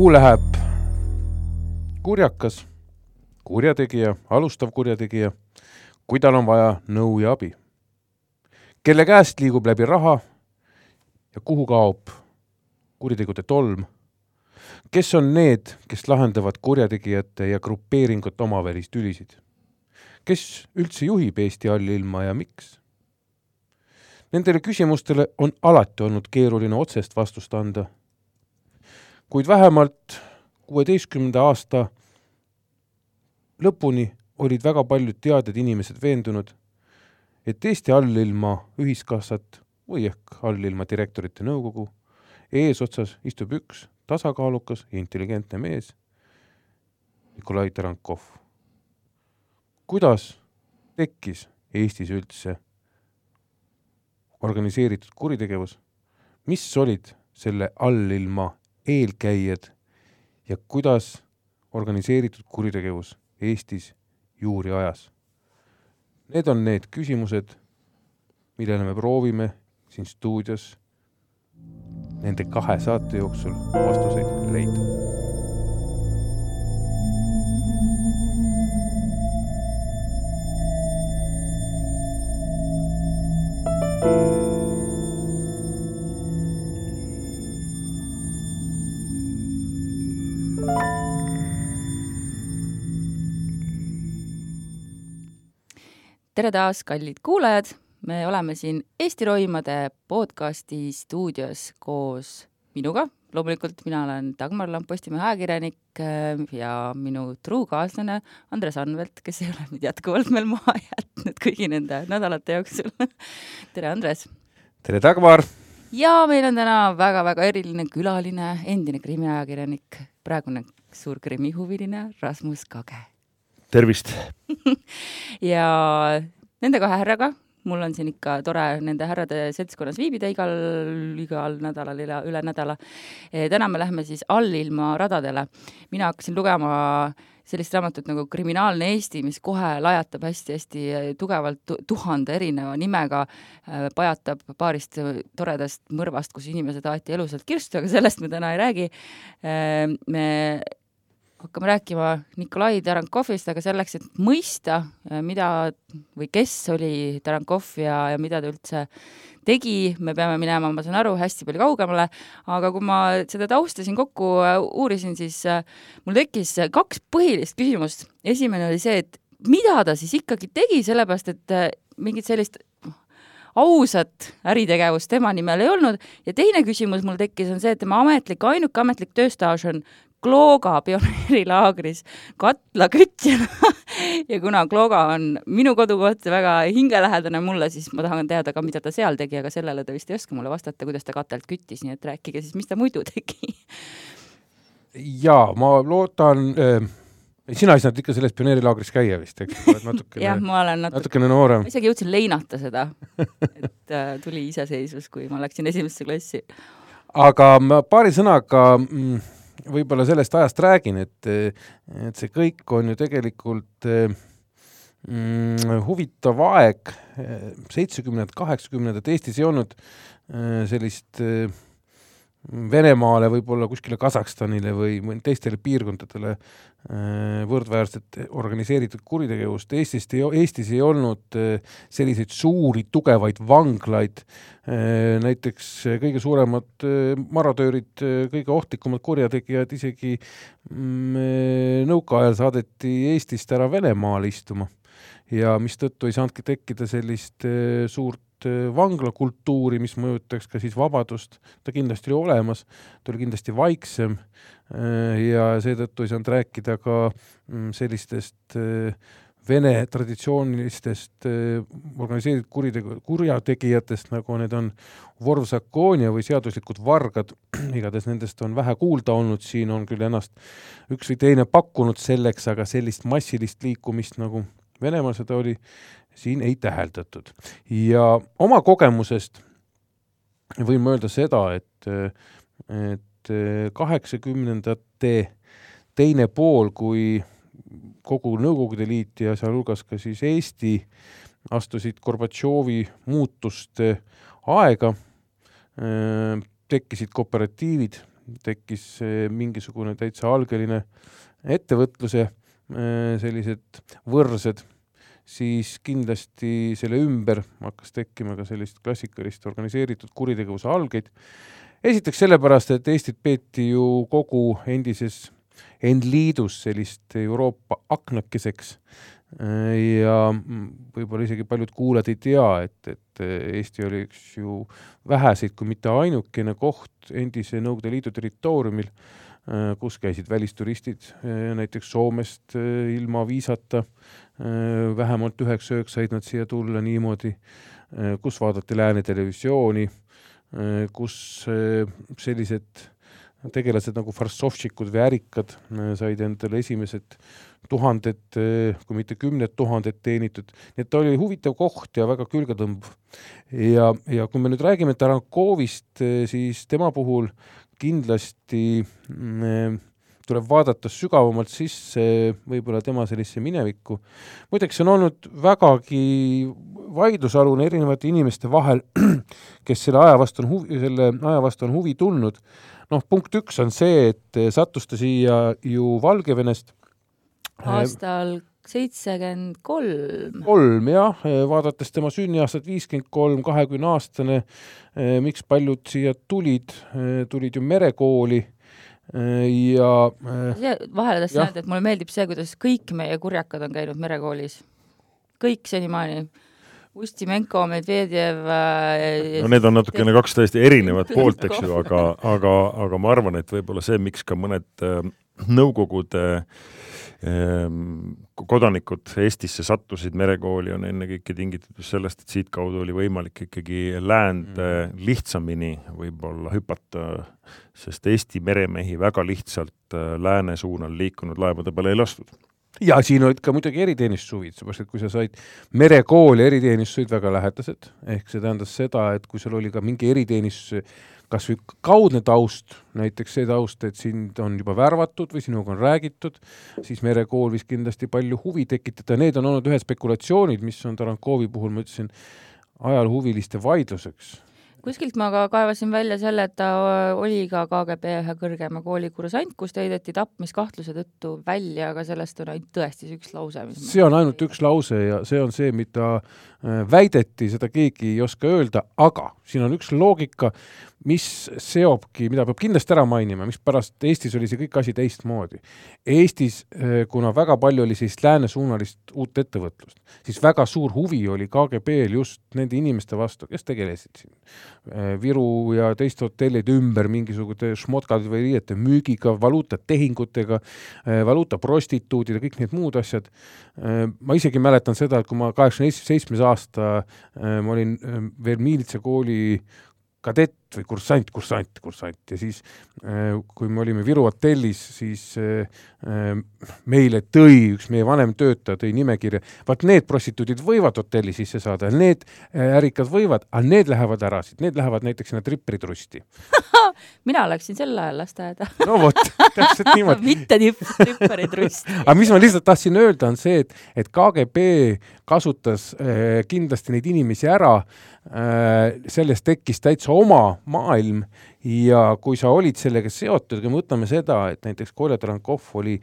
kuhu läheb kurjakas, kurjategija, alustav kurjategija, kui tal on vaja nõu ja abi? kelle käest liigub läbi raha ja kuhu kaob kuritegude tolm? kes on need, kes lahendavad kurjategijate ja grupeeringute omavälist tülisid? kes üldse juhib Eesti allilma ja miks? Nendele küsimustele on alati olnud keeruline otsest vastust anda kuid vähemalt kuueteistkümnenda aasta lõpuni olid väga paljud teadjad inimesed veendunud, et Eesti allilma ühiskassat või ehk allilma direktorite nõukogu eesotsas istub üks tasakaalukas ja intelligentne mees, Nikolai Tarankov. kuidas tekkis Eestis üldse organiseeritud kuritegevus, mis olid selle allilma eelkäijad ja kuidas organiseeritud kuritegevus Eestis juuri ajas. Need on need küsimused, millele me proovime siin stuudios nende kahe saate jooksul vastuseid leida tere taas, kallid kuulajad, me oleme siin Eesti Roimade podcasti stuudios koos minuga, loomulikult mina olen Dagmar Lamp, Postimehe ajakirjanik äh, ja minu truukaaslane Andres Anvelt, kes ei ole nüüd jätkuvalt meil maha jätnud kõigi nende nädalate jooksul tere, Andres! tere, Dagmar! ja meil on täna väga-väga eriline külaline, endine krimiajakirjanik, praegune suur krimihuviline Rasmus Kage tervist ja nende kahe härraga, mul on siin ikka tore nende härrade seltskonnas viibida igal, igal nädalal, üle, üle nädala. Eh, täna me läheme siis allilma radadele. mina hakkasin lugema sellist raamatut nagu Kriminaalne Eesti, mis kohe lajatab hästi-hästi tugevalt tuhande erineva nimega, eh, pajatab paarist toredast mõrvast, kus inimesed aeti elusalt kirstu, aga sellest me täna ei räägi. Eh, me hakkame rääkima Nikolai Tarankovist, aga selleks, et mõista, äh, mida või kes oli Tarankov ja, ja mida ta üldse tegi, me peame minema, ma saan aru, hästi palju kaugemale, aga kui ma seda tausta siin kokku äh, uurisin, siis äh, mul tekkis kaks põhilist küsimust. esimene oli see, et mida ta siis ikkagi tegi, sellepärast et mingit sellist ausat äritegevust tema nimel ei olnud ja teine küsimus mul tekkis, on see, et tema ametlik, ainuke ametlik tööstaaž on Klooga pioneerilaagris katlakütjana ja kuna Klooga on minu kodukoht väga hingelähedane mulle, siis ma tahan teada ka, mida ta seal tegi, aga sellele ta vist ei oska mulle vastata, kuidas ta katelt küttis, nii et rääkige siis, mis ta muidu tegi. jaa, ma loodan äh sina ei saanud ikka selles pioneerilaagris käia vist, eks? natukene jah, ma olen natuke, natukene noorem. ma isegi jõudsin leinata seda, et äh, tuli iseseisvus, kui ma läksin esimesse klassi. aga ma paari sõnaga mm, võib-olla sellest ajast räägin, et, et see kõik on ju tegelikult mm, huvitav aeg, seitsmekümnendad, kaheksakümnendad, Eestis ei olnud äh, sellist äh, Venemaale, võib-olla kuskile Kasahstanile või teistele piirkondadele äh, võrdväärset organiseeritud kuritegevust. Eestist ei, Eestis ei olnud äh, selliseid suuri tugevaid vanglaid, äh, näiteks kõige suuremad marodöörid, kõige ohtlikumad kurjategijad isegi mm, nõukaajal saadeti Eestist ära Venemaale istuma ja mistõttu ei saanudki tekkida sellist suurt vanglakultuuri, mis mõjutaks ka siis vabadust, ta kindlasti oli olemas, ta oli kindlasti vaiksem äh, ja seetõttu ei saanud rääkida ka mm, sellistest äh, Vene traditsioonilistest äh, organiseeritud kuritegu, kurjategijatest, nagu need on Vorvsakonia või seaduslikud vargad, igatahes nendest on vähe kuulda olnud, siin on küll ennast üks või teine pakkunud selleks, aga sellist massilist liikumist, nagu Venemaal seda oli, siin ei täheldatud. ja oma kogemusest võin ma öelda seda, et, et kaheksakümnendate teine pool, kui kogu Nõukogude Liit ja sealhulgas ka siis Eesti astusid Gorbatšovi muutuste aega, tekkisid kooperatiivid, tekkis mingisugune täitsa algeline ettevõtluse sellised võrsed, siis kindlasti selle ümber hakkas tekkima ka sellist klassikalist organiseeritud kuritegevuse algeid. esiteks sellepärast, et Eestit peeti ju kogu endises N-liidus sellist Euroopa aknakeseks ja võib-olla isegi paljud kuulajad ei tea, et, et Eesti oli üks ju väheseid, kui mitte ainukene koht endise Nõukogude Liidu territooriumil, kus käisid välisturistid näiteks Soomest ilma viisata, vähemalt üheks ööks said nad siia tulla niimoodi, kus vaadati Lääne televisiooni, kus sellised tegelased nagu farssovšikud või ärikad äh, said endale esimesed tuhanded, äh, kui mitte kümned tuhanded teenitud, nii et ta oli huvitav koht ja väga külgetõmbav. ja, ja kui me nüüd räägime Tarankovist, äh, siis tema puhul kindlasti mm, tuleb vaadata sügavamalt sisse võib-olla tema sellisesse minevikku. muideks see on olnud vägagi vaidlusalune erinevate inimeste vahel, kes selle aja vastu on huvi, selle aja vastu on huvi tundnud noh, punkt üks on see, et sattus ta siia ju Valgevenest. aastal seitsekümmend kolm. kolm jah, vaadates tema sünniaastat viiskümmend kolm, kahekümne aastane, miks paljud siia tulid, tulid ju merekooli. Ja vahele tahtsin öelda, et mulle meeldib see, kuidas kõik meie kurjakad on käinud merekoolis. kõik senimaani. Ustimenko, Medvedjev äh, no need on natukene kaks täiesti erinevat poolt, eks ju, aga, aga, aga ma arvan, et võib-olla see, miks ka mõned äh, Nõukogude äh, kodanikud Eestisse sattusid merekooli, on ennekõike tingitud just sellest, et siitkaudu oli võimalik ikkagi läände mm. lihtsamini võib-olla hüpata, sest Eesti meremehi väga lihtsalt äh, lääne suunal liikunud laevade peale ei lastud ja siin olid ka muidugi eriteenistushuvid, seepärast et kui sa said merekooli eriteenistused väga lähedased, ehk see tähendas seda, et kui sul oli ka mingi eriteenistuse kas või kaudne taust, näiteks see taust, et sind on juba värvatud või sinuga on räägitud, siis merekool võis kindlasti palju huvi tekitada, need on olnud ühed spekulatsioonid, mis on Tarankovi puhul, ma ütlesin, ajaloohuviliste vaidluseks kuskilt ma ka kaevasin välja selle, et ta oli ka KGB ühe kõrgema kooli kursant, kus ta heideti tapmiskahtluse tõttu välja, aga sellest on ainult tõesti see üks lause. see on ainult üks lause ja see on see, mida äh, väideti, seda keegi ei oska öelda, aga siin on üks loogika, mis seobki, mida peab kindlasti ära mainima, mispärast Eestis oli see kõik asi teistmoodi. Eestis, eh, kuna väga palju oli sellist läänesuunalist uut ettevõtlust, siis väga suur huvi oli KGB-l just nende inimeste vastu, kes tegelesid siin Viru ja teiste hotellide ümber mingisuguste šmotkade või riiete müügiga, valuutatehingutega, eh, valuutaprostituudid ja kõik need muud asjad. ma isegi mäletan seda, et kui ma kaheksakümne seitsmes aasta, ma olin veel miilitsakooli kadett või kursant, kursant, kursant. Ja siis äh, kui me olime Viru hotellis, siis äh, äh, meile tõi üks meie vanem töötaja, tõi nimekirja, vaat need prostituudid võivad hotelli sisse saada, need ärikad võivad, aga need lähevad ära siit, need lähevad näiteks sinna tripperitrusti mina läksin sel ajal lasteaeda. No vot, täpselt niimoodi. Mitte tipp, tripperitrust aga mis ma lihtsalt tahtsin öelda, on see, et, et KGB kasutas äh, kindlasti neid inimesi ära äh,, sellest tekkis täitsa oma maailm. Ja kui sa olid sellega seotud, kui me võtame seda, et näiteks Kolja Trankov oli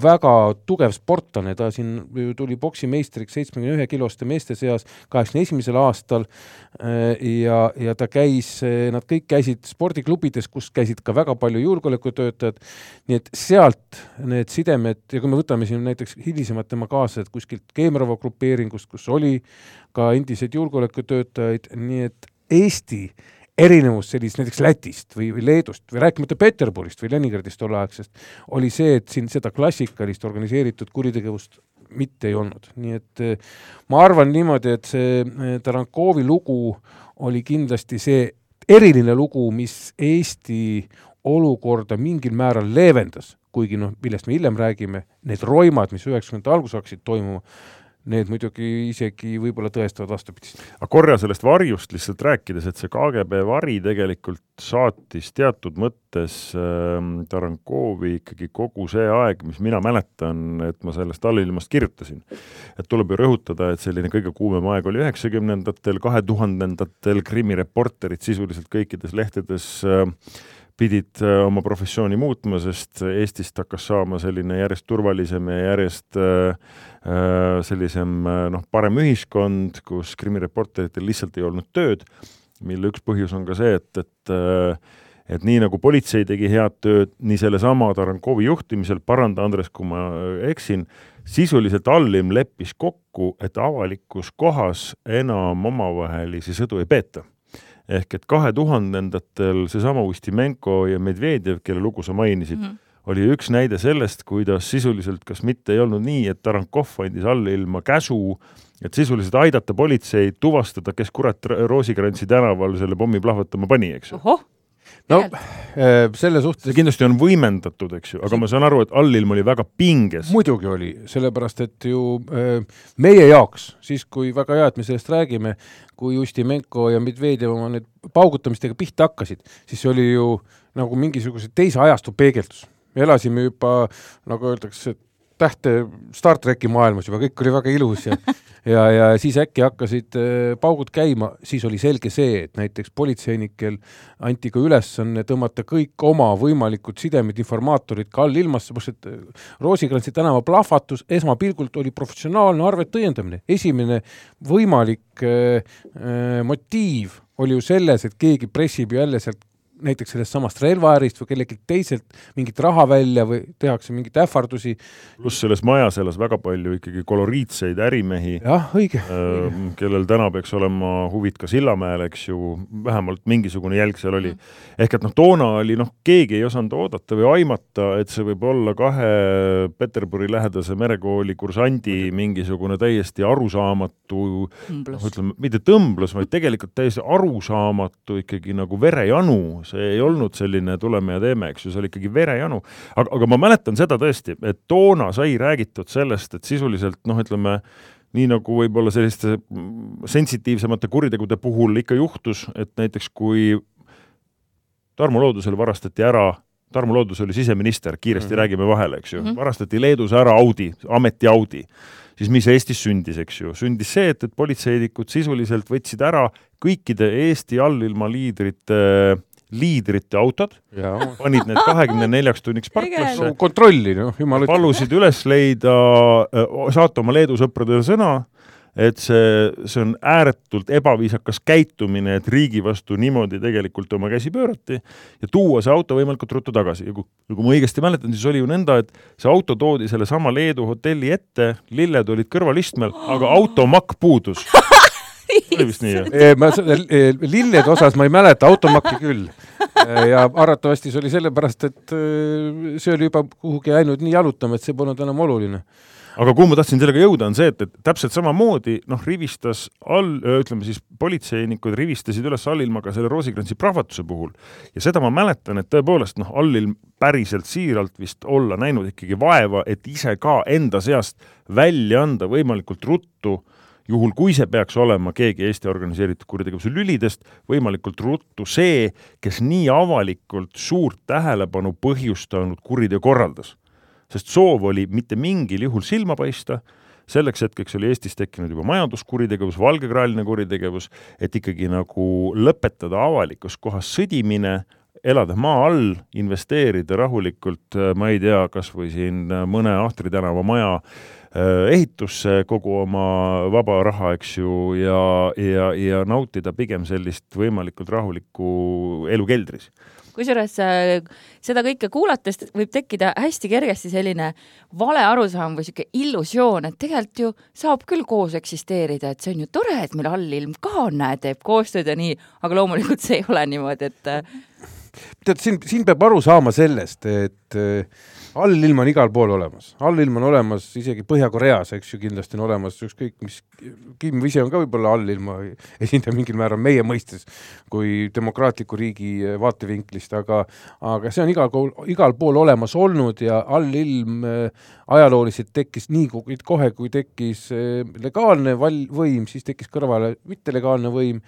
väga tugev sportlane, ta siin tuli poksimeistriks seitsmekümne ühe kiloste meeste seas kaheksakümne esimesel aastal äh, ja, ja ta käis, nad kõik käisid spordiklubides, kus käisid ka väga palju julgeolekutöötajad, nii et sealt need sidemed ja kui me võtame siin näiteks hilisemad tema kaaslased kuskilt Keemrovo grupeeringust, kus oli ka endiseid julgeolekutöötajaid, nii et Eesti erinevus sellist näiteks Lätist või, või Leedust või rääkimata Peterburist või Leningradist tolleaegsest, oli see, et siin seda klassikalist organiseeritud kuritegevust mitte ei olnud, nii et ma arvan niimoodi, et see Tarankovi lugu oli kindlasti see eriline lugu, mis Eesti olukorda mingil määral leevendas, kuigi noh, millest me hiljem räägime, need roimad, mis üheksakümnendate alguses hakkasid toimuma, need muidugi isegi võib-olla tõestavad vastupidist. aga korra sellest varjust lihtsalt rääkides, et see KGB vari tegelikult saatis teatud mõttes äh, Tarankovi ikkagi kogu see aeg, mis mina mäletan, et ma sellest allilmast kirjutasin. et tuleb ju rõhutada, et selline kõige kuumem aeg oli üheksakümnendatel, kahe tuhandendatel krimireporterid sisuliselt kõikides lehtedes äh, pidid äh, oma professiooni muutma, sest Eestist hakkas saama selline järjest turvalisem ja järjest äh, äh, sellisem noh, parem ühiskond, kus krimireporteritel lihtsalt ei olnud tööd, mille üks põhjus on ka see, et, et et nii nagu politsei tegi head tööd, nii sellesama Tarankovi juhtimisel, paranda Andres, kui ma eksin, sisuliselt Allim leppis kokku, et avalikus kohas enam omavahelisi sõdu ei peeta ehk et kahe tuhandendatel seesama Ustimenko ja Medvedjev, kelle lugu sa mainisid mm, -hmm. oli üks näide sellest, kuidas sisuliselt kas mitte ei olnud nii, et Tarankov andis allilma käsu, et sisuliselt aidata politseid tuvastada, kes kurat Roosikrantsi tänaval selle pommi plahvatama pani, eks ju no äh, selle suhtes see kindlasti on võimendatud, eks ju, aga ma saan aru, et allilm oli väga pinges. muidugi oli, sellepärast et ju äh, meie jaoks, siis kui väga hea, et me sellest räägime, kui Ustimenko ja Medvedjev oma nüüd paugutamistega pihta hakkasid, siis see oli ju nagu mingisuguse teise ajastu peegeldus. me elasime juba, nagu öeldakse, tähte Star tracki maailmas juba, kõik oli väga ilus ja ja, ja siis äkki hakkasid äh, paugud käima, siis oli selge see, et näiteks politseinikel anti ka ülesanne tõmmata kõik oma võimalikud sidemed, informaatorid ka allilmasse, sest et äh, Roosikrantsi tänava plahvatus esmapilgult oli professionaalne arvete õiendamine. esimene võimalik äh, äh, motiiv oli ju selles, et keegi pressib jälle sealt näiteks sellest samast relvaärist või kellelgi teiselt mingit raha välja või tehakse mingeid ähvardusi. pluss selles majas elas väga palju ikkagi koloriitseid ärimehi. jah, õige äh,. kellel täna peaks olema huvid ka Sillamäel, eks ju, vähemalt mingisugune jälg seal oli. ehk et noh, toona oli noh, keegi ei osanud oodata või aimata, et see võib olla kahe Peterburi lähedase merekooli kursandi mingisugune täiesti arusaamatu, noh, ütleme, mitte tõmblus, vaid tegelikult täiesti arusaamatu ikkagi nagu verejanu see ei olnud selline tuleme ja teeme, eks ju, see oli ikkagi verejanu. aga, aga ma mäletan seda tõesti, et toona sai räägitud sellest, et sisuliselt noh, ütleme nii nagu võib-olla selliste sensitiivsemate kuritegude puhul ikka juhtus, et näiteks kui Tarmo Loodusel varastati ära Tarmo Loodus oli siseminister, kiiresti mm -hmm. räägime vahele, eks ju mm, -hmm. varastati Leedus ära Audi, ameti Audi, siis mis Eestis sündis, eks ju, sündis see, et, et politseinikud sisuliselt võtsid ära kõikide Eesti allilma liidrite äh, liidrite autod, panid need kahekümne neljaks tunniks parklasse. no,. kontrolli, noh, jumal ütleb. palusid üles leida, saata oma Leedu sõpradele sõna, et see, see on ääretult ebaviisakas käitumine, et riigi vastu niimoodi tegelikult oma käsi pöörati ja tuua see auto võimalikult ruttu tagasi. Ja kui, kui ma õigesti mäletan, siis oli ju nõnda, et see auto toodi sellesama Leedu hotelli ette, lilled olid kõrvalistmel, aga automakk puudus oli vist nii, jah? ma, lillede osas ma ei mäleta, automakki küll. ja arvatavasti see oli sellepärast, et see oli juba kuhugi läinud nii jalutama, et see polnud enam oluline aga kuhu ma tahtsin sellega jõuda, on see, et, et täpselt samamoodi noh, rivistas all, ütleme siis politseinikud rivistasid üles allilmaga selle Roosikrantsi prahvatuse puhul ja seda ma mäletan, et tõepoolest noh, allilm päriselt siiralt vist olla näinud ikkagi vaeva, et ise ka enda seast välja anda võimalikult ruttu juhul kui see peaks olema keegi Eesti organiseeritud kuritegevuse lülidest, võimalikult ruttu see, kes nii avalikult suurt tähelepanu põhjustanud kuriteo korraldas. sest soov oli mitte mingil juhul silma paista, selleks hetkeks oli Eestis tekkinud juba majanduskuritegevus, valgekraeline kuritegevus, et ikkagi nagu lõpetada avalikus kohas sõdimine, elada maa all, investeerida rahulikult, ma ei tea, kas või siin mõne Ahtri tänava maja Äh, ehitusse kogu oma vaba raha, eks ju, ja, ja, ja nautida pigem sellist võimalikult rahulikku elu keldris. Kusjuures äh, seda kõike kuulates võib tekkida hästi kergesti selline vale arusaam või niisugune illusioon, et tegelikult ju saab küll koos eksisteerida, et see on ju tore, et meil allilm ka, näe, teeb koostööd ja nii, aga loomulikult see ei ole niimoodi, et tead, siin, siin peab aru saama sellest, et allilm on igal pool olemas, allilm on olemas isegi Põhja-Koreas, eks ju, kindlasti on olemas ükskõik mis, Kim ise on ka võib-olla allilma esindaja mingil määral meie mõistes kui demokraatliku riigi vaatevinklist, aga aga see on igal pool, igal pool olemas olnud ja allilm äh, ajalooliselt tekkis nii, kohe kui tekkis äh, legaalne val-, võim, siis tekkis kõrvale mittelegaalne võim.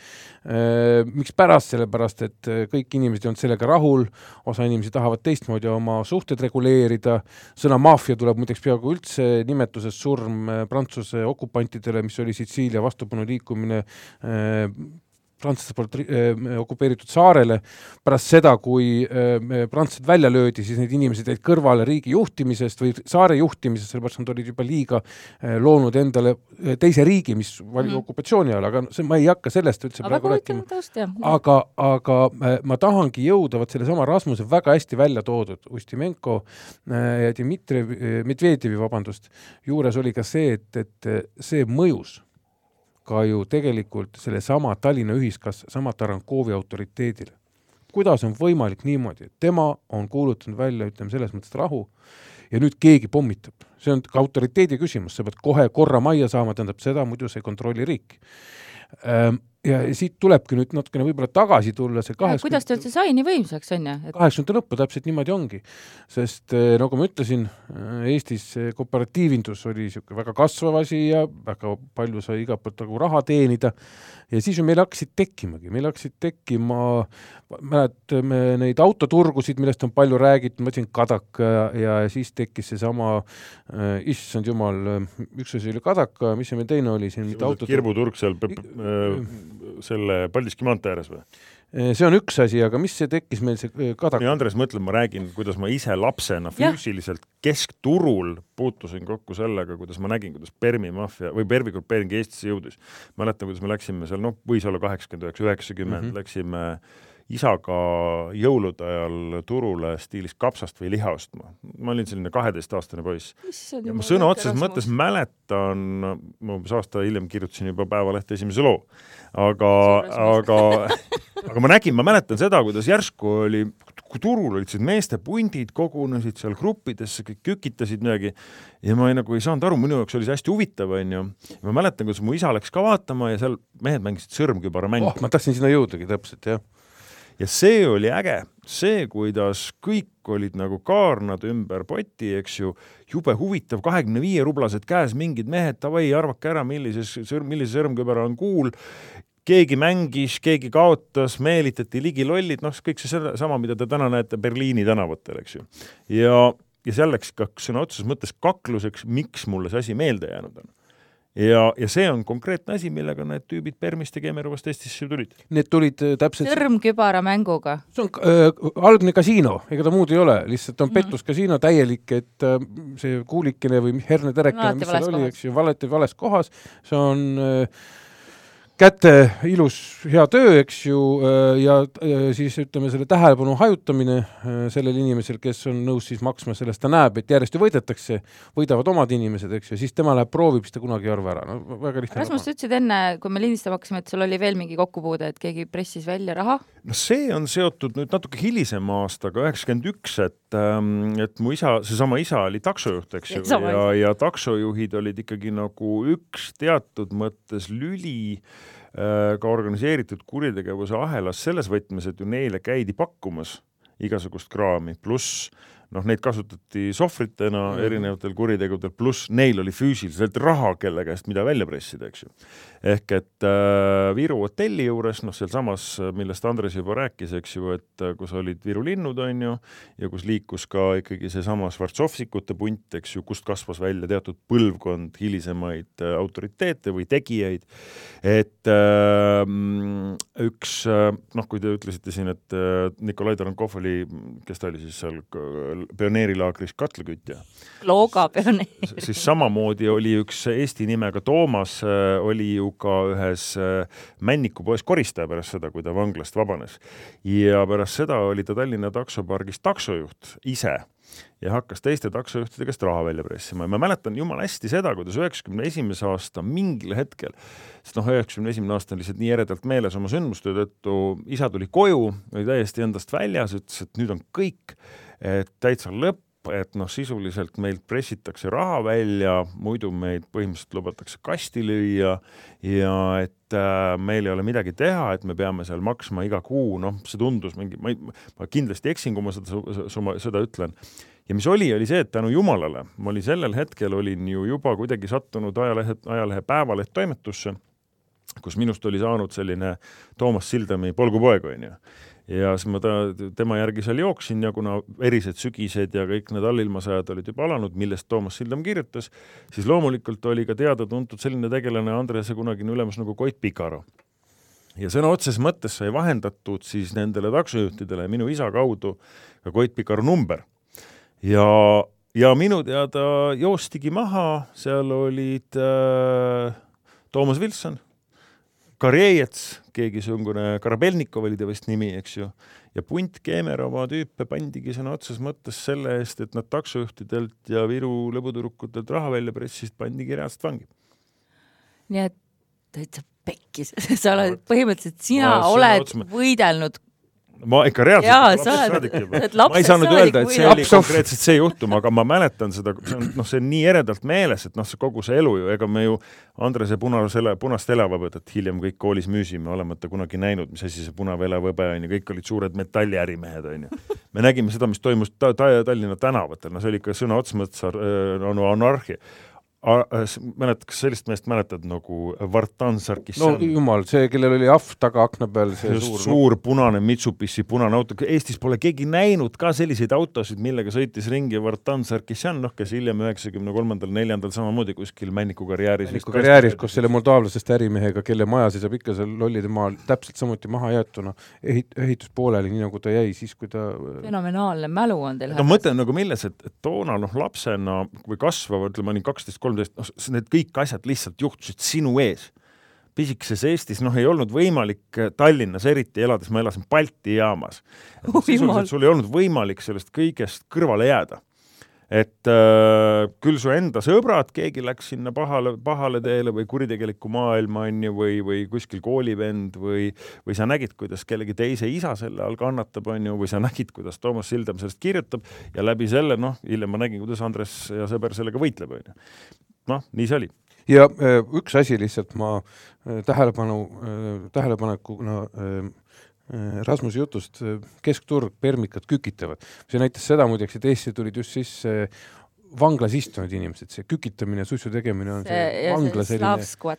Äh, mikspärast, sellepärast et kõik inimesed ei olnud sellega rahul, osa inimesi tahavad teistmoodi oma suhted reguleerida, sõna maffia tuleb muideks peaaegu üldse nimetusest surm äh, Prantsuse okupantidele, mis oli Sitsiilia vastupanuliikumine äh, prantslaste poolt äh, okupeeritud saarele. pärast seda, kui äh, prantslased välja löödi, siis need inimesed jäid kõrvale riigi juhtimisest või saare juhtimisest, sellepärast nad olid juba liiga äh, loonud endale äh, teise riigi, mis oli mm. okupatsiooni all, aga see, ma ei hakka sellest üldse aga praegu rääkima. aga, aga äh, ma tahangi jõuda vot sellesama Rasmuse väga hästi välja toodud Ustimenko äh, ja Dmitri Medvedjevi, vabandust, juures oli ka see, et, et see mõjus ka ju tegelikult sellesama Tallinna ühiskassa, sama Tarankovi autoriteedile. kuidas on võimalik niimoodi, et tema on kuulutanud välja, ütleme selles mõttes rahu ja nüüd keegi pommitab, see on ka autoriteedi küsimus, sa pead kohe korra majja saama, tähendab seda, muidu sa ei kontrolli riiki ehm, ja siit tulebki nüüd natukene võib-olla tagasi tulla see kaheksakümnendate kuidas ta üldse sai nii võimsaks, on ju? kaheksakümnendate lõppu täpselt niimoodi ongi. sest eh, nagu ma ütlesin, eh, Eestis kooperatiivindus oli niisugune väga kasvav asi ja väga palju sai igalt poolt nagu raha teenida ja siis ju meil hakkasid tekkimagi, meil hakkasid tekkima, mäletame neid autoturgusid, millest on palju räägitud, ma ütlesin Kadaka ja, ja siis tekkis seesama äh,, issand jumal, üks asi oli Kadaka, mis see meil teine oli siin, mitte autoturg. kirbuturg seal selle Paldiski maantee ääres või? see on üks asi, aga mis see tekkis meil see kadak-? nii, Andres, mõtle, ma räägin, kuidas ma ise lapsena füüsiliselt keskturul puutusin kokku sellega, kuidas ma nägin, kuidas Permi maffia või Permi grupeering Eestisse jõudis. mäletan, kuidas me läksime seal, noh, võis olla kaheksakümmend üheksa, üheksakümmend, mhm. läksime isaga jõulude ajal turule stiilis kapsast või liha ostma. ma olin selline kaheteistaastane poiss. ja ma sõna otseses mõttes mäletan, ma umbes aasta hiljem kirjutasin juba Päevalehte esimese loo, aga, aga aga ma nägin, ma mäletan seda, kuidas järsku oli, turul olid sellised meeste pundid, kogunesid seal gruppidesse, kõik kükitasid midagi ja ma ei, nagu ei saanud aru, minu jaoks oli see hästi huvitav, onju. ma mäletan, kuidas mu isa läks ka vaatama ja seal mehed mängisid sõrmkübaramängu oh,. ma tahtsin sinna jõudagi täpselt, jah ja see oli äge, see, kuidas kõik olid nagu kaarnad ümber poti, eks ju, jube huvitav, kahekümne viie rublased käes, mingid mehed, davai, arvake ära, millises sõrm, millise sõrmkõbera on kuul. Keegi mängis, keegi kaotas, meelitati ligi lollid, noh, kõik see sama, mida te täna näete Berliini tänavatel, eks ju. ja, ja seal läks ka sõna otseses mõttes kakluseks, miks mulle see asi meelde jäänud on ja, ja see on konkreetne asi, millega need tüübid Permist ja Kemeruvast Eestisse tulid. Need tulid äh, täpselt sõrmkübara mänguga. see on äh, algne kasiino, ega ta muud ei ole, lihtsalt on mm. pettuskasiino täielik, et äh, see kuulikene või herneterekene no,, mis seal oli, eks ju, valeti vales kohas, see on äh, käte ilus hea töö, eks ju, äh, ja siis ütleme, selle tähelepanu hajutamine äh, sellel inimesel, kes on nõus siis maksma selle eest, ta näeb, et järjest ju võidetakse, võidavad omad inimesed, eks ju, siis tema läheb proovib, siis ta kunagi ei arva ära, no väga lihtne. Rasmus, sa ütlesid enne, kui me lindistama hakkasime, et sul oli veel mingi kokkupuude, et keegi pressis välja raha? no see on seotud nüüd natuke hilisema aastaga, üheksakümmend üks, et, ähm, et mu isa, seesama isa oli taksojuht, eks ju, ja, ja taksojuhid olid ikkagi nagu üks teatud mõttes lüli Äh, ka organiseeritud kuritegevuse ahelas selles võtmes, et ju neile käidi pakkumas igasugust kraami, pluss noh, neid kasutati sohvritena mm -hmm. erinevatel kuritegudel, pluss neil oli füüsiliselt raha, kelle käest mida välja pressida, eks ju. ehk et äh, Viru hotelli juures, noh, sealsamas, millest Andres juba rääkis, eks ju, et äh, kus olid Viru linnud, on ju, ja kus liikus ka ikkagi seesama Švartsovsikute punt, eks ju, kust kasvas välja teatud põlvkond hilisemaid äh, autoriteete või tegijaid, et äh, üks äh, noh, kui te ütlesite siin, et äh, Nikolai Tarankov oli, kes ta oli siis seal pioneerilaagris katlakütja. Looga pioneer. siis samamoodi oli üks Eesti nimega Toomas, äh, oli ju ka ühes äh, Männikupoes koristaja pärast seda, kui ta vanglast vabanes. ja pärast seda oli ta Tallinna taksopargis taksojuht ise ja hakkas teiste taksojuhtide käest raha välja pressima ja ma mäletan jumala hästi seda, kuidas üheksakümne esimese aasta mingil hetkel, sest noh, üheksakümne esimene aasta on lihtsalt nii eredalt meeles oma sündmuste tõttu, isa tuli koju, oli täiesti endast väljas, ütles, et nüüd on kõik et täitsa lõpp, et noh, sisuliselt meilt pressitakse raha välja, muidu meid põhimõtteliselt lubatakse kasti lüüa ja et äh, meil ei ole midagi teha, et me peame seal maksma iga kuu, noh, see tundus mingi, ma ei, ma kindlasti eksin, kui ma seda, seda ütlen. Ja mis oli, oli see, et tänu jumalale, ma olin sellel hetkel, olin ju juba kuidagi sattunud ajalehe, ajalehe Päevaleht toimetusse, kus minust oli saanud selline Toomas Sildami polgupoeg, on ju ja siis ma ta, tema järgi seal jooksin ja kuna erised sügised ja kõik need allilmasajad olid juba alanud, millest Toomas Sildam kirjutas, siis loomulikult oli ka teada-tuntud selline tegelane Andrese kunagine ülemus nagu Koit Pikaro. ja sõna otseses mõttes sai vahendatud siis nendele taksojuhtidele minu isa kaudu ka Koit Pikaro number ja, ja minu teada joostigi maha, seal olid äh, Toomas Vilson, Karjejets, keegisugune, Karabelnikov oli ta vist nimi, eks ju, ja punt Keemerova tüüpe pandigi sõna otseses mõttes selle eest, et nad taksojuhtidelt ja Viru lõbutüdrukutelt raha välja pressisid, pandigi reaalselt vangi. nii et täitsa pekkis. Sa oled põhimõtteliselt, sina no, oled võidelnud ma ikka reaalselt Jaa, lapsest saadik juba. ma ei saanud öelda, et see oli konkreetselt see juhtum, aga ma mäletan seda, see on, noh, see on nii eredalt meeles, et noh, see kogu see elu ju, ega me ju Andrese punasele, punast elavhõbedat hiljem kõik koolis müüsime, olemata kunagi näinud, mis asi see punav elavhõbe on ju, kõik olid suured metalliärimehed, on ju. me nägime seda, mis toimus ta, ta, Tallinna tänavatel, no see oli ikka sõna otseses mõttes no, anarhia mäletad, kas sellist meest mäletad nagu Vartan Sarkisjan? no jumal, see, kellel oli ahv taga akna peal, see Just suur suur punane Mitsubishi punane auto, Eestis pole keegi näinud ka selliseid autosid, millega sõitis ringi Vartan Sarkisjan, noh, kes hiljem üheksakümne kolmandal, neljandal samamoodi kuskil Männiku karjääris Männiku karjääris koos selle moldaavlasest ärimehega, kelle maja seisab ikka seal lollide maal, täpselt samuti maha jäetuna, ehit-, ehitus pooleli, nii nagu ta jäi siis, kui ta fenomenaalne mälu on teil no mõte on nagu milles, et, et toona noh, lapsena või kasvava, ütleme, olin kaksteist, kolm kolmteist, noh, need kõik asjad lihtsalt juhtusid sinu ees. pisikeses Eestis, noh, ei olnud võimalik äh, Tallinnas eriti elades, ma elasin Balti jaamas. sisuliselt sul ei olnud võimalik sellest kõigest kõrvale jääda et äh, küll su enda sõbrad, keegi läks sinna pahale, pahale teele või kuritegelikku maailma, on ju, või, või kuskil koolivend või, või sa nägid, kuidas kellegi teise isa selle all kannatab, on ju, või sa nägid, kuidas Toomas Sildam sellest kirjutab ja läbi selle, noh, hiljem ma nägin, kuidas Andres ja sõber sellega võitleb, on ju noh, nii see oli. ja äh, üks asi lihtsalt ma äh, tähelepanu, äh, tähelepanekuna Rasmuse jutust, keskturg, permikad kükitavad. see näitas seda muideks, et Eestisse tulid just sisse vanglas istunud inimesed, see kükitamine, suitsu tegemine on see, see vangla selline.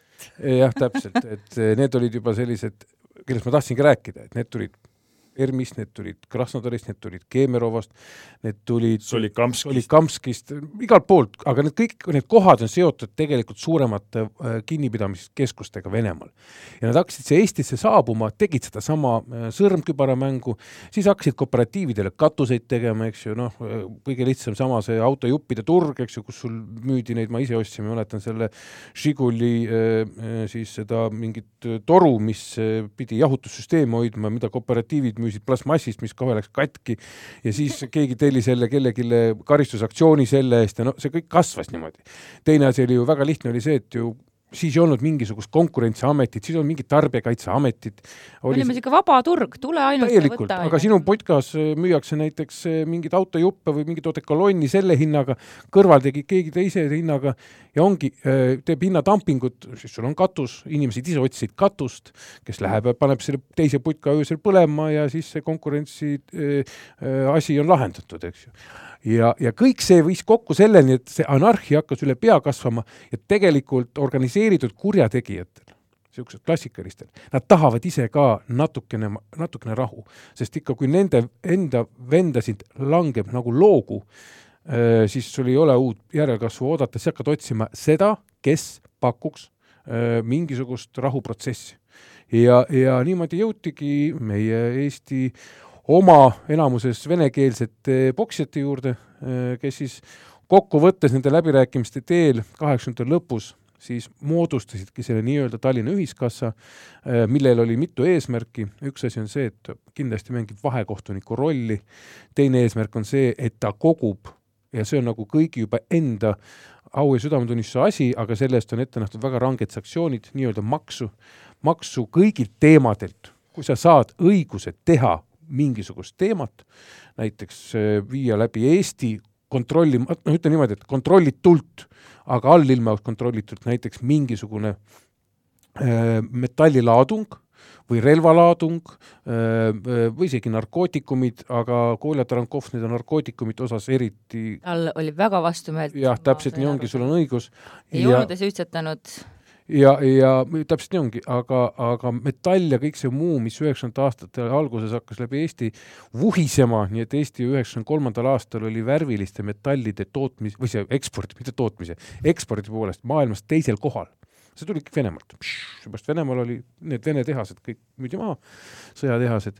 jah, täpselt, et need olid juba sellised, kellest ma tahtsingi rääkida, et need tulid ERM-ist, need tulid Krasnodarist, need tulid Kemerovast, need tulid Solikamskist, Solikamskist, igalt poolt, aga need kõik, need kohad on seotud tegelikult suuremate äh, kinnipidamiskeskustega Venemaal. ja nad hakkasid siia Eestisse saabuma, tegid sedasama äh, sõrmkübaramängu, siis hakkasid kooperatiividele katuseid tegema, eks ju, noh, äh, kõige lihtsam sama see autojuppide turg, eks ju, kus sul müüdi neid, ma ise ostsin, ma mäletan selle Žiguli siis seda mingit toru, mis pidi jahutussüsteemi hoidma, mida kooperatiivid müüsid plastmassist, mis kohe läks katki ja siis keegi tellis jälle kellelegi karistusaktsiooni selle eest ja no see kõik kasvas niimoodi. teine asi oli ju väga lihtne, oli see, et ju siis ei olnud mingisugust konkurentsiametit, siis mingit tarbijakaitseametit. me olime niisugune vaba turg, tule ainult ja võta. aga sinu potkas äh, müüakse näiteks äh, mingeid autojuppe või mingit odekolonni selle hinnaga, kõrval tegi keegi teise hinnaga ja ongi, äh, teeb hinnadumpingut, siis sul on katus, inimesed ise otsisid katust, kes läheb ja paneb selle teise putka öösel põlema ja siis see konkurentsi äh, asi on lahendatud, eks ju ja, ja kõik see viis kokku selleni, et see anarhia hakkas üle pea kasvama ja tegelikult organiseeritud kurjategijatel, niisugused klassikalistel, nad tahavad ise ka natukene, natukene rahu, sest ikka, kui nende enda vendasid langeb nagu loogu, äh, siis sul ei ole uut järelkasvu oodata, sa hakkad otsima seda, kes pakuks äh, mingisugust rahuprotsessi. ja, ja niimoodi jõutigi meie Eesti oma enamuses venekeelsete poksijate juurde, äh, kes siis kokkuvõttes nende läbirääkimiste teel kaheksakümnendate lõpus siis moodustasidki selle nii-öelda Tallinna ühiskassa, äh, millel oli mitu eesmärki, üks asi on see, et kindlasti mängib vahekohtuniku rolli, teine eesmärk on see, et ta kogub ja see on nagu kõigi juba enda au ja südametunnistuse asi, aga selle eest on ette nähtud väga ranged sanktsioonid, nii-öelda maksu, maksu kõigilt teemadelt, kui sa saad õiguse teha mingisugust teemat, näiteks äh, viia läbi Eesti kontrolli, noh, ütleme niimoodi, et kontrollitult, aga allilma kontrollitult näiteks mingisugune äh, metallilaadung või relvalaadung või isegi narkootikumid, aga Kolja Tarankov nende narkootikumite osas eriti tal oli väga vastumeelt. jah, täpselt nii ongi, sul on õigus. ei joonud ja suitsetanud ja, ja täpselt nii ongi, aga, aga metall ja kõik see muu, mis üheksakümnendate aastate alguses hakkas läbi Eesti vuhisema, nii et Eesti üheksakümne kolmandal aastal oli värviliste metallide tootmis- või see ekspordi, mitte tootmise, ekspordi poolest maailmas teisel kohal see tuli kõik Venemaalt. seepärast Venemaal oli need Vene tehased kõik müüdi maha, sõjatehased.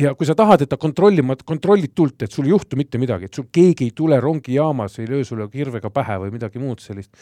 ja kui sa tahad, et ta kontrollima, kontrollitult, et sul ei juhtu mitte midagi, et sul keegi ei tule rongijaamas, ei löö sulle kirvega pähe või midagi muud sellist,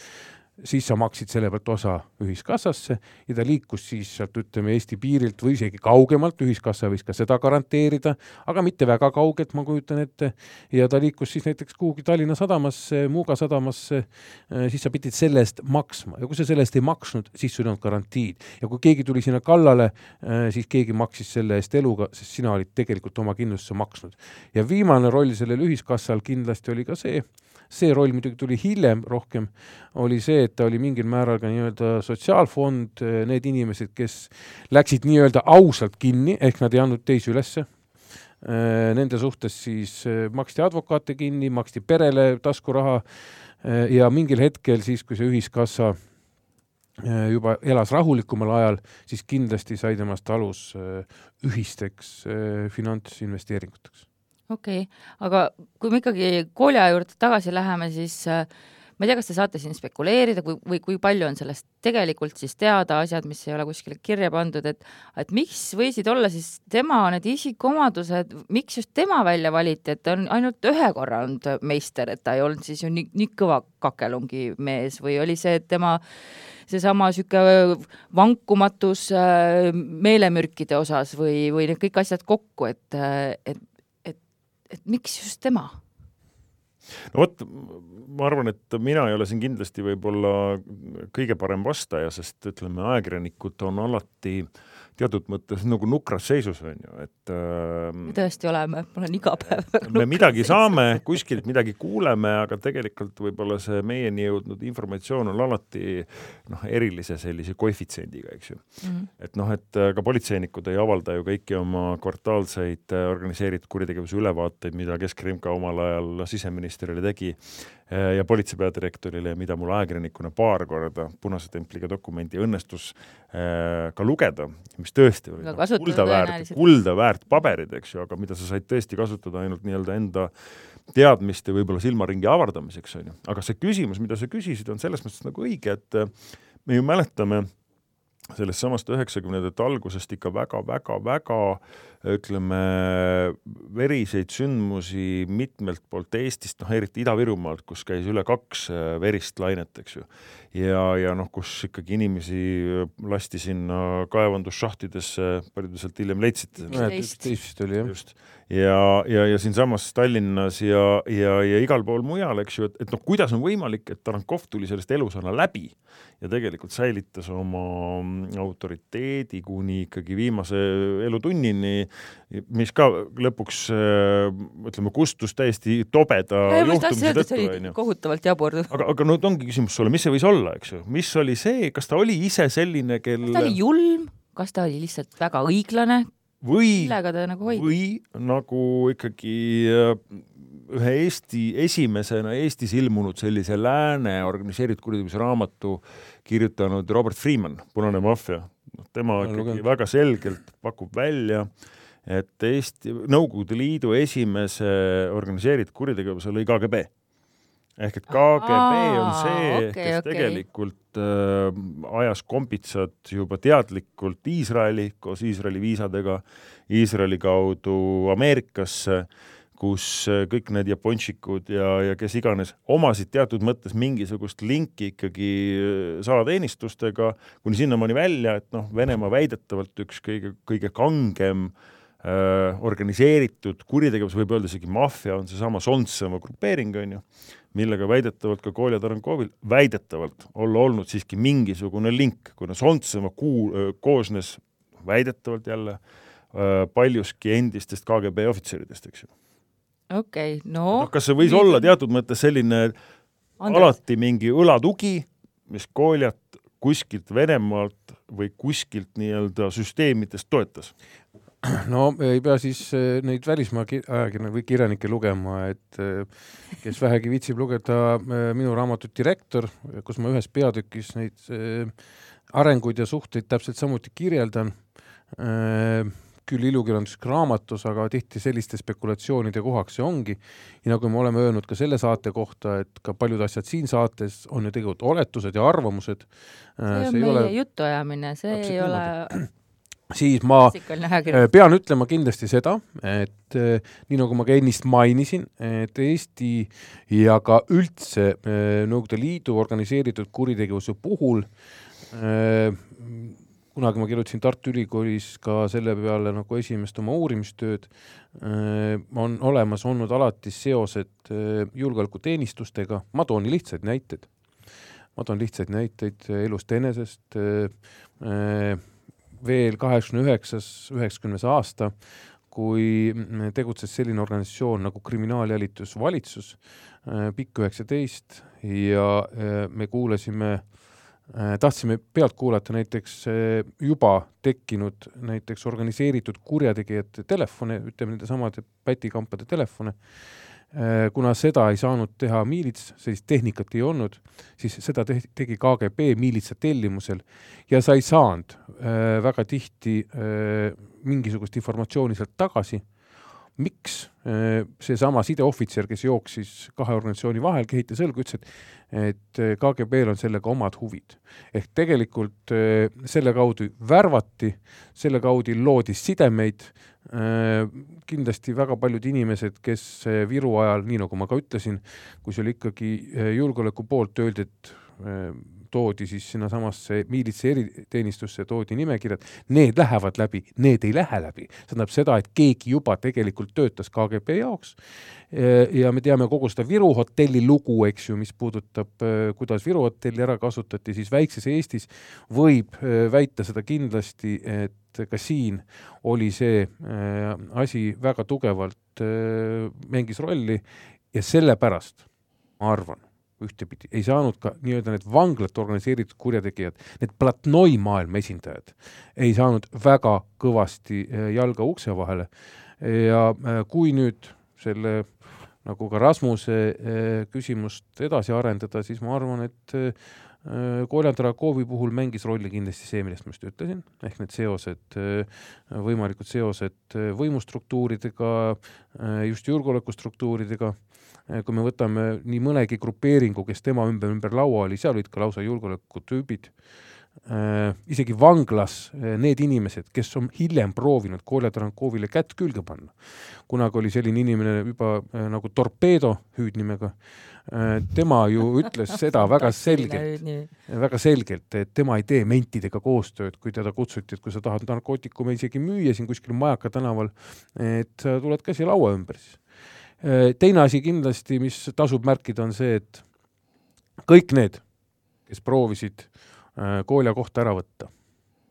siis sa maksid selle pealt osa ühiskassasse ja ta liikus siis sealt, ütleme, Eesti piirilt või isegi kaugemalt, ühiskassa võis ka seda garanteerida, aga mitte väga kaugelt, ma kujutan ette, ja ta liikus siis näiteks kuhugi Tallinna sadamasse, Muuga sadamasse, äh, siis sa pidid selle eest maksma ja kui sa selle eest ei maksnud, siis sul ei olnud garantiid. ja kui keegi tuli sinna kallale, äh, siis keegi maksis selle eest eluga, sest sina olid tegelikult oma kindlustuse maksnud. ja viimane roll sellel ühiskassal kindlasti oli ka see, see roll muidugi tuli hiljem rohkem, oli see, et ta oli mingil määral ka nii-öelda sotsiaalfond, eh, need inimesed, kes läksid nii-öelda ausalt kinni, ehk nad ei andnud teisi ülesse, eh, nende suhtes siis eh, maksti advokaate kinni, maksti perele taskuraha ja mingil hetkel siis, kui see ühiskassa juba elas rahulikumal ajal, siis kindlasti sai temast alus ühisteks finantsinvesteeringuteks okei okay., aga kui me ikkagi Kolja juurde tagasi läheme, siis äh, ma ei tea, kas te saate siin spekuleerida, kui, või kui palju on sellest tegelikult siis teada, asjad, mis ei ole kuskile kirja pandud, et et miks võisid olla siis tema need isikuomadused, miks just tema välja valiti, et ta on ainult ühe korra olnud meister, et ta ei olnud siis ju nii, nii kõva kakelungi mees või oli see, et tema seesama niisugune vankumatus äh, meelemürkide osas või, või need kõik asjad kokku, et, et et miks just tema? no vot, ma arvan, et mina ei ole siin kindlasti võib-olla kõige parem vastaja, sest ütleme, ajakirjanikud on alati äh, teatud mõttes nagu nukras seisus, on ju, et äh, me tõesti oleme, ma olen iga päev me midagi seisus. saame, kuskilt midagi kuuleme, aga tegelikult võib-olla see meieni jõudnud informatsioon on alati noh, erilise sellise koefitsiendiga, eks ju mm. -hmm. et noh, et äh, ka politseinikud ei avalda ju kõiki oma kvartaalseid äh, organiseeritud kuritegevuse ülevaateid, mida Kesk-Krimka omal ajal siseministrile tegi ja politsei peadirektorile ja mida mul ajakirjanikuna paar korda punase templiga dokumenti õnnestus äh, ka lugeda, mis tõesti olid no, kulda väärt, kulda väärt paberid, eks ju, aga mida sa said tõesti kasutada ainult nii-öelda enda teadmiste võib-olla silmaringi avardamiseks, on ju. aga see küsimus, mida sa küsisid, on selles mõttes nagu õige, et äh, me ju mäletame sellest samast üheksakümnendate algusest ikka väga-väga-väga ütleme, veriseid sündmusi mitmelt poolt Eestist, noh eriti Ida-Virumaalt, kus käis üle kaks äh, verist lainet, eks ju. ja, ja noh, kus ikkagi inimesi äh, lasti sinna kaevandusšahtidesse, palju te sealt hiljem leidsite? üksteist oli jah. just, ja, ja, ja siinsamas Tallinnas ja, ja, ja igal pool mujal, eks ju, et, et noh, kuidas on võimalik, et Tarankov tuli sellest elusana läbi ja tegelikult säilitas oma mm, autoriteedi kuni ikkagi viimase elutunnini mis ka lõpuks äh, ütleme, kustus täiesti tobeda juhtumise tõttu, onju. kohutavalt jabur. aga, aga no ongi küsimus sulle, mis see võis olla, eks ju, mis oli see, kas ta oli ise selline, kel kas ta oli julm, kas ta oli lihtsalt väga õiglane? või, nagu hoidis? või nagu ikkagi äh, ühe Eesti, esimesena Eestis ilmunud sellise lääne organiseeritud kuritegevuse raamatu kirjutanud Robert Freeman, Punane maffia. noh, tema ikkagi väga selgelt pakub välja äh, et Eesti, Nõukogude Liidu esimese organiseeritud kuritegevuse lõi KGB. ehk et KGB Aa, on see okay,, kes okay. tegelikult äh, ajas kompitsat juba teadlikult Iisraeli koos Iisraeli viisadega, Iisraeli kaudu Ameerikasse, kus äh, kõik need japonšikud ja, ja kes iganes omasid teatud mõttes mingisugust linki ikkagi äh, salateenistustega, kuni sinnamaani välja, et noh, Venemaa väidetavalt üks kõige, kõige kangem Äh, organiseeritud kuritegevus, võib öelda isegi maffia, on seesama Sontsema grupeering, on ju, millega väidetavalt ka Kolja Tarankovil väidetavalt olla olnud siiski mingisugune link, kuna Sontsema kuu-, äh, koosnes väidetavalt jälle äh, paljuski endistest KGB ohvitseridest, eks ju okei okay,, no noh, kas see võis nüüd... olla teatud mõttes selline Andres. alati mingi õlatugi, mis Koljat kuskilt Venemaalt või kuskilt nii-öelda süsteemidest toetas? no ei pea siis eh, neid välismaa ajakirjanikke või kirjanikke lugema, et eh, kes vähegi viitsib lugeda eh, minu raamatut Direktor, kus ma ühes peatükis neid arenguid ja suhteid täpselt samuti kirjeldan, küll ilukirjanduslik raamatus, aga tihti selliste spekulatsioonide kohaks see ongi. ja nagu me oleme öelnud ka selle saate kohta, et ka paljud asjad siin saates on ju tegelikult oletused ja arvamused. see on see meie ole... jutuajamine, see ei ole siis ma äh, pean ütlema kindlasti seda, et äh, nii nagu ma ka ennist mainisin, et Eesti ja ka üldse äh, Nõukogude Liidu organiseeritud kuritegevuse puhul kunagi ma kirjutasin Tartu Ülikoolis ka selle peale nagu esimest oma uurimistööd, on olemas olnud alati seosed julgeolekuteenistustega, ma toon lihtsaid näiteid. ma toon lihtsaid näiteid elust enesest veel kaheksakümne üheksas, üheksakümnes aasta, kui tegutses selline organisatsioon nagu Kriminaaljälitusvalitsus, äh, pikk üheksateist ja äh, me kuulasime äh, tahtsime pealt kuulata näiteks juba tekkinud näiteks organiseeritud kurjategijate telefone, ütleme nendesamade pätikampade telefone kuna seda ei saanud teha miilits, sellist tehnikat ei olnud, siis seda te tegi KGB miilitsa tellimusel ja sa ei saanud äh, väga tihti äh, mingisugust informatsiooni sealt tagasi. miks äh, seesama sideohvitser, kes jooksis kahe organisatsiooni vahel, kehitas õlgu, ütles, et et äh, KGB-l on sellega omad huvid. ehk tegelikult äh, selle kaudu värvati, selle kaudu loodi sidemeid Äh, kindlasti väga paljud inimesed, kes äh, Viru ajal, nii nagu ma ka ütlesin, kui see oli ikkagi äh, julgeoleku poolt, öeldi, et toodi siis sinnasamasse miilitsa eriteenistusse, toodi nimekirjad, need lähevad läbi, need ei lähe läbi. see tähendab seda, et keegi juba tegelikult töötas KGB jaoks ja me teame kogu seda Viru hotelli lugu, eks ju, mis puudutab, kuidas Viru hotelli ära kasutati, siis väikses Eestis võib väita seda kindlasti, et ka siin oli see asi väga tugevalt mängis rolli ja sellepärast ma arvan ühtepidi, ei saanud ka nii-öelda need vanglat organiseeritud kurjategijad, need platnoi maailma esindajad, ei saanud väga kõvasti eh, jalga ukse vahele. Ja eh, kui nüüd selle nagu ka Rasmuse eh, küsimust edasi arendada, siis ma arvan, et Koljan Tarakovi puhul mängis rolli kindlasti see, millest ma just ütlesin, ehk need seosed, võimalikud seosed võimustruktuuridega, just julgeolekustruktuuridega. Äh, kui me võtame nii mõnegi grupeeringu, kes tema ümber, ümber laua oli, seal olid ka lausa julgeolekutüübid. äh,, isegi vanglas äh, need inimesed, kes on hiljem proovinud Kolja Tarankovile kätt külge panna. kunagi oli selline inimene juba äh, nagu Torpeedo hüüdnimega. Äh,, tema ju ütles seda väga selgelt, väga selgelt, et tema ei tee mentidega koostööd, kui teda kutsuti, et kui sa tahad narkootikume isegi müüa siin kuskil Majaka tänaval, et sa tuled ka siia laua ümber siis. Äh, teine asi kindlasti, mis tasub märkida, on see, et kõik need, kes proovisid äh, Kolja kohta ära võtta,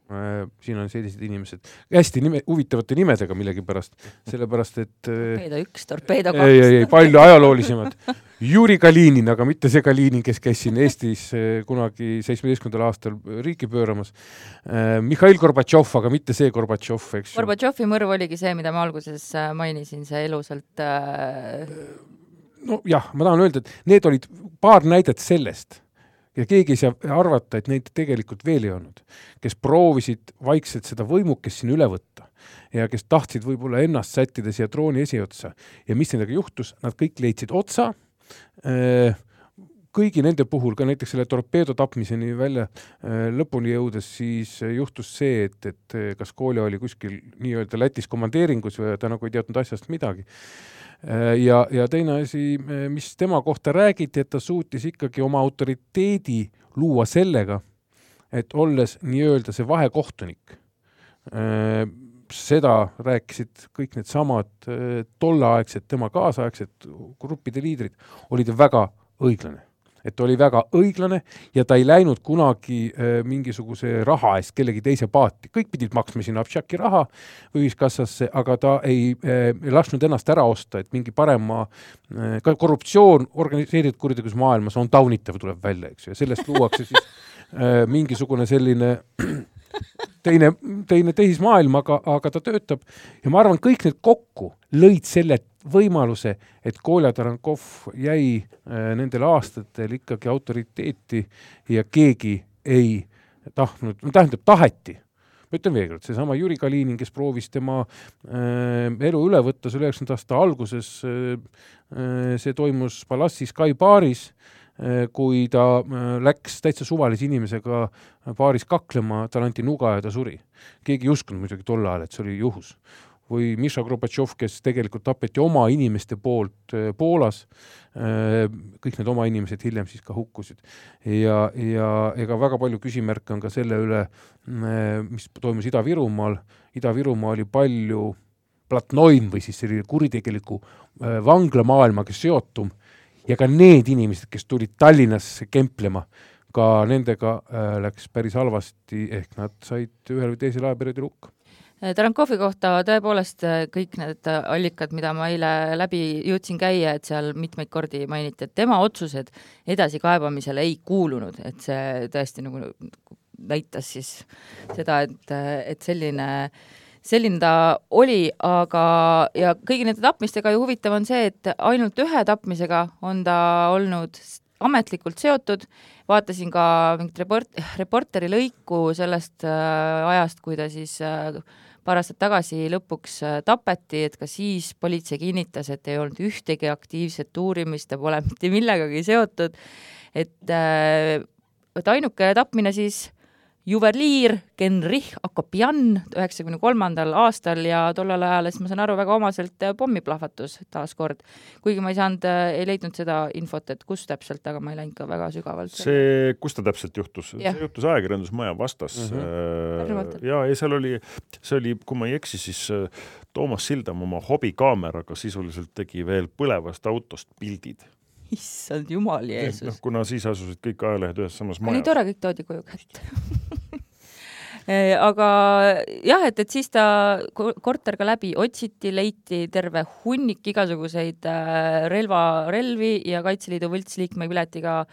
äh, siin on sellised inimesed hästi nime, huvitavate nimedega millegipärast, sellepärast et torpeedo üks, torpeedo kaks. ei, ei, ei, palju ajaloolisemad Juri Kalinin, aga mitte see Kalinin, kes käis siin Eestis kunagi seitsmeteistkümnendal aastal riiki pööramas. Mihhail Gorbatšov, aga mitte see Gorbatšov, eks. Gorbatšovi mõrv oligi see, mida ma alguses äh, mainisin, see elusalt äh... nojah, ma tahan öelda, et need olid paar näidet sellest ja keegi ei saa arvata, et neid tegelikult veel ei olnud, kes proovisid vaikselt seda võimukest siin üle võtta ja kes tahtsid võib-olla ennast sättida siia trooni esiotsa. Ja mis nendega juhtus, nad kõik leidsid otsa. Äh, kõigi nende puhul, ka näiteks selle torpeedo tapmiseni välja äh, lõpuni jõudes, siis juhtus see, et, et kas Kolja oli kuskil nii-öelda Lätis komandeeringus või ta nagu ei teadnud asjast midagi. Äh, ja, ja teine asi, mis tema kohta räägiti, et ta suutis ikkagi oma autoriteedi luua sellega, et olles nii-öelda see vahekohtunik seda rääkisid kõik needsamad äh, tolleaegsed tema kaasaegsed gruppide liidrid, oli ta väga õiglane, et oli väga õiglane ja ta ei läinud kunagi äh, mingisuguse raha eest kellegi teise paati, kõik pidid maksma sinna Abšaki raha ühiskassasse, aga ta ei äh, lasknud ennast ära osta, et mingi parema äh,, ka korruptsioon organiseeritud kuritegevuse maailmas on taunitav, tuleb välja, eks ju, ja sellest luuakse siis mingisugune selline teine, teine tehismaailm, aga, aga ta töötab. Ja ma arvan, kõik need kokku lõid selle võimaluse, et Kolja Tarankov jäi äh, nendel aastatel ikkagi autoriteeti ja keegi ei tahtnud, tähendab, taheti. Ma ütlen veel kord, seesama Jüri Kalinin, kes proovis tema äh, elu üle võtta selle üheksakümnenda aasta alguses äh,, äh, see toimus Palassi Sky baaris. äh,, kui ta äh, läks täitsa suvalise inimesega baaris kaklema, talle anti nuga ja ta suri. keegi ei uskunud muidugi tol ajal, et see oli juhus või Miša Gorbatšov, kes tegelikult tapeti oma inimeste poolt äh, Poolas, äh, kõik need oma inimesed hiljem siis ka hukkusid. ja, ja ega väga palju küsimärke on ka selle üle, äh, mis toimus Ida-Virumaal, Ida-Virumaa oli palju platnoim või siis selline kuritegeliku vanglamaailmaga seotum ja ka need inimesed, kes tulid Tallinnasse kemplema, ka nendega läks päris halvasti, ehk nad said ühel või teisel ajaperioodil hukka. Tarankovi kohta tõepoolest äh, kõik need äh, allikad, mida ma eile läbi jõudsin käia, et seal mitmeid kordi mainiti, et tema otsused edasikaebamisele ei kuulunud, et see tõesti nagu näitas siis seda, et, et selline selline ta oli, aga, ja kõigi nende tapmistega ju huvitav on see, et ainult ühe tapmisega on ta olnud ametlikult seotud, vaatasin ka mingit report-, reporteri lõiku sellest äh, ajast, kui ta siis äh, paar aastat tagasi lõpuks äh, tapeti, et ka siis politsei kinnitas, et ei olnud ühtegi aktiivset uurimist, ta pole mitte millegagi seotud, et, äh, et ainuke tapmine siis juveliir Genrich Akopjan üheksakümne kolmandal aastal ja tollel ajal, siis ma saan aru, väga omaselt äh, pommiplahvatus taaskord. kuigi ma ei saanud, ei leidnud seda infot, et kus täpselt, aga ma ei läinud ka väga sügavalt. see, kus ta täpselt juhtus? see juhtus Ajakirjandusmaja vastas mm. -hmm. ja, ja seal oli, see oli, kui ma ei eksi, siis äh, Toomas Sildam oma hobikaameraga sisuliselt tegi veel põlevast autost pildid issand jumal, Jeesus. noh, kuna siis asusid kõik ajalehed ühes samas majas. nii tore, kõik toodi koju kätte Eh, aga jah, et, et siis ta korter ka läbi otsiti, leiti terve hunnik igasuguseid äh, relvarelvi ja Kaitseliidu võltsliikme piletiga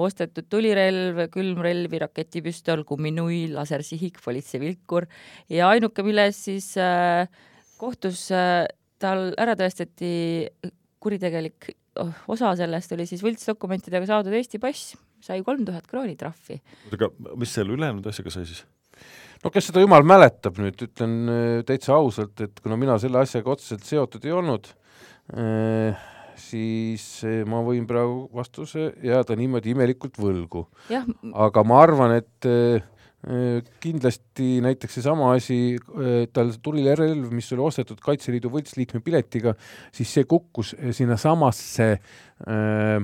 ostetud tulirelv, külmrelvi, raketipüstol, kumminui, lasersihik, politseivilkur ja ainuke, milles siis äh, kohtus äh, tal ära tõestati kuritegelik osa sellest oli siis võltsdokumentidega saadud Eesti pass, sai kolm tuhat krooni trahvi. oota, aga mis selle ülejäänud asjaga sai siis? no kes seda jumal mäletab nüüd, ütlen äh, täitsa ausalt, et kuna mina selle asjaga otseselt seotud ei olnud, äh, siis äh, ma võin praegu vastuse jääda niimoodi imelikult võlgu. aga ma arvan, et kindlasti näiteks seesama asi, tal tulirelv, mis oli ostetud Kaitseliidu võltsliikme piletiga, siis see kukkus sinnasamasse äh,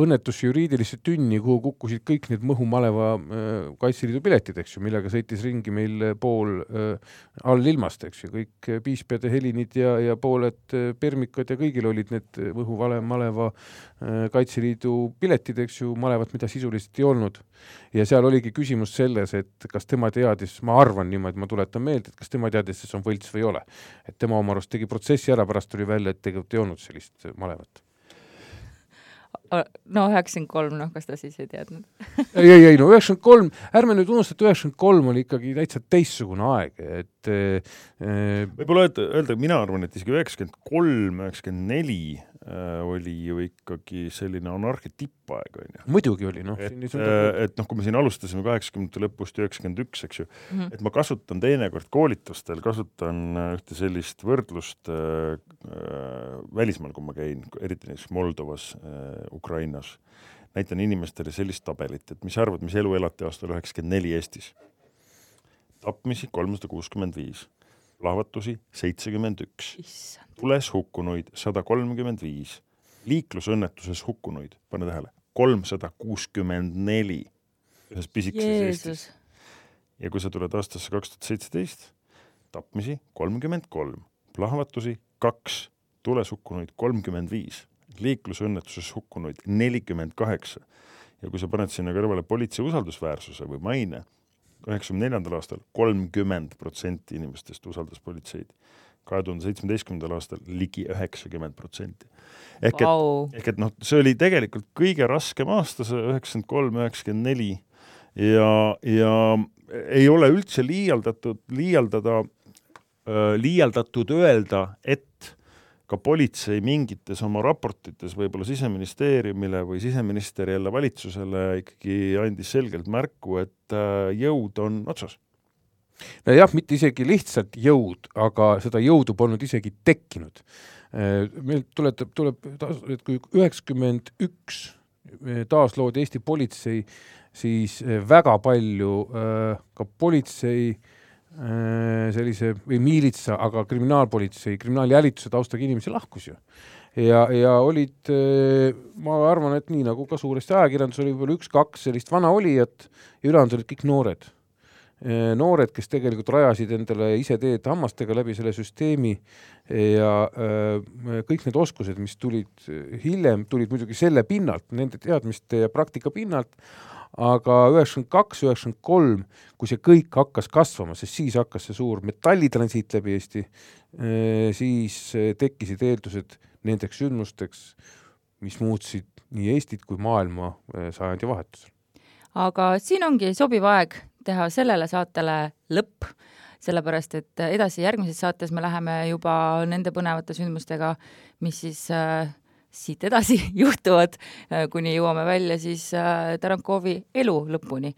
õnnetusse juriidilisse tünni, kuhu kukkusid kõik need Mõhu-Maleva äh, Kaitseliidu piletid, eks ju, millega sõitis ringi meil pool äh, allilmast, eks ju, kõik äh, piispede helinid ja, ja pooled äh, permikad ja kõigil olid need Mõhu-Maleva äh, Kaitseliidu piletid, eks ju, malevat, mida sisuliselt ei olnud. ja seal oligi küsimus selles, et kas tema teadis, ma arvan niimoodi, ma tuletan meelde, et kas tema teadis, et see on võlts või ei ole. et tema oma arust tegi protsessi ära, pärast tuli välja, et tegelikult ei olnud sellist malevat no üheksakümmend kolm, noh, kas ta siis ei teadnud? Ei, ei, ei no üheksakümmend kolm, ärme nüüd unusta, et üheksakümmend kolm oli ikkagi täitsa teistsugune aeg, et äh, võib-olla öelda, öelda, mina arvan, et isegi üheksakümmend kolm, üheksakümmend neli Äh, oli ju ikkagi selline anarhia tippaeg, on ju. muidugi oli, noh. et, äh, et noh, kui me siin alustasime kaheksakümnendate lõpust üheksakümmend üks, eks ju mm, -hmm. et ma kasutan teinekord koolitustel, kasutan äh, ühte sellist võrdlust äh, välismaal, kui ma käin, eriti näiteks Moldovas äh,, Ukrainas, näitan inimestele sellist tabelit, et mis sa arvad, mis elu elati aastal üheksakümmend neli Eestis? tapmisi kolmsada kuuskümmend viis plahvatusi seitsekümmend üks, tules hukkunuid sada kolmkümmend viis, liiklusõnnetuses hukkunuid, pane tähele, kolmsada kuuskümmend neli ühes pisikeses Eestis. ja kui sa tuled aastasse kaks tuhat seitseteist, tapmisi kolmkümmend kolm, plahvatusi kaks, tules hukkunuid kolmkümmend viis liiklusõnnetuses hukkunuid nelikümmend kaheksa. ja kui sa paned sinna kõrvale politsei usaldusväärsuse või maine, üheksakümne neljandal aastal kolmkümmend protsenti inimestest usaldas politseid, kahe tuhande seitsmeteistkümnendal aastal ligi üheksakümmend protsenti. ehk et wow., ehk et noh, see oli tegelikult kõige raskem aasta, see üheksakümmend kolm, üheksakümmend neli ja, ja ei ole üldse liialdatud, liialdada, liialdatud öelda, et ka politsei mingites oma raportites võib-olla Siseministeeriumile või siseminister jälle valitsusele ikkagi andis selgelt märku, et jõud on otsas nojah, mitte isegi lihtsalt jõud, aga seda jõudu polnud isegi tekkinud. meil tuletab, tuleb, et kui üheksakümmend üks taasloodi Eesti politsei, siis väga palju ka politsei sellise või miilitsa, aga kriminaalpolitsei, kriminaaljälituse taustaga inimesi lahkus ju. ja, ja olid, ma arvan, et nii nagu ka suuresti ajakirjandus oli võib-olla üks-kaks sellist vanaolijat ja ülejäänud olid kõik noored Äh, noored, kes tegelikult rajasid endale ise teed hammastega läbi selle süsteemi ja äh, kõik need oskused, mis tulid hiljem, tulid muidugi selle pinnalt, nende teadmiste ja praktika pinnalt, aga üheksakümmend kaks, üheksakümmend kolm, kui see kõik hakkas kasvama, sest siis hakkas see suur metallitransiit läbi Eesti, äh, siis tekkisid eeldused nendeks sündmusteks, mis muutsid nii Eestit kui maailma sajandi vahetusel. aga siin ongi sobiv aeg teha sellele saatele lõpp, sellepärast et edasi järgmises saates me läheme juba nende põnevate sündmustega, mis siis äh, siit edasi juhtuvad, äh, kuni jõuame välja siis äh, Tarankovi elu lõpuni.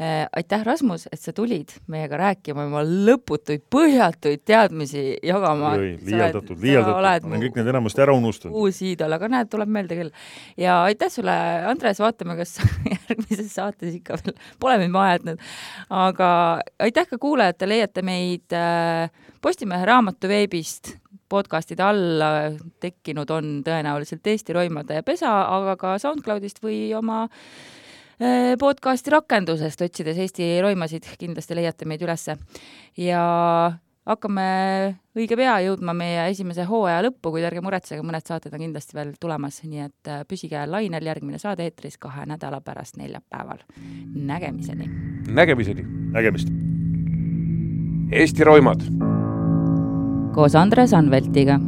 Äh, aitäh, Rasmus, et sa tulid meiega rääkima oma lõputuid põhjatuid teadmisi jagama. liialdatud, liialdatud, olen kõik need enamasti ära unustanud. uus iidol, aga näed, tuleb meelde küll. ja aitäh sulle, Andres, vaatame, kas järgmises saates ikka veel pole mind maha jätnud. aga aitäh ka kuulajatele, leiate meid Postimehe raamatu veebist podcastide alla tekkinud on tõenäoliselt Eesti Roimade pesa, aga ka SoundCloudist või oma eh, podcasti rakendusest, otsides Eesti Roimasid, kindlasti leiate meid ülesse. ja hakkame õige pea jõudma meie esimese hooaja lõppu, kuid ärge muretsege, mõned saated on kindlasti veel tulemas, nii et eh, püsige lainel, järgmine saade eetris kahe nädala pärast neljapäeval. nägemiseni! nägemiseni! nägemist! Eesti Roimad koos Andres Anveltiga.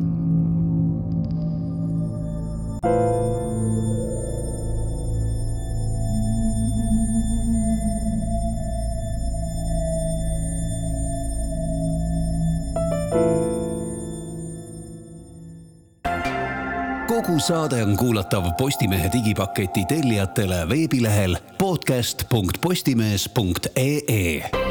kogu saade on kuulatav Postimehe digipaketi tellijatele veebilehel podcast.postimees.ee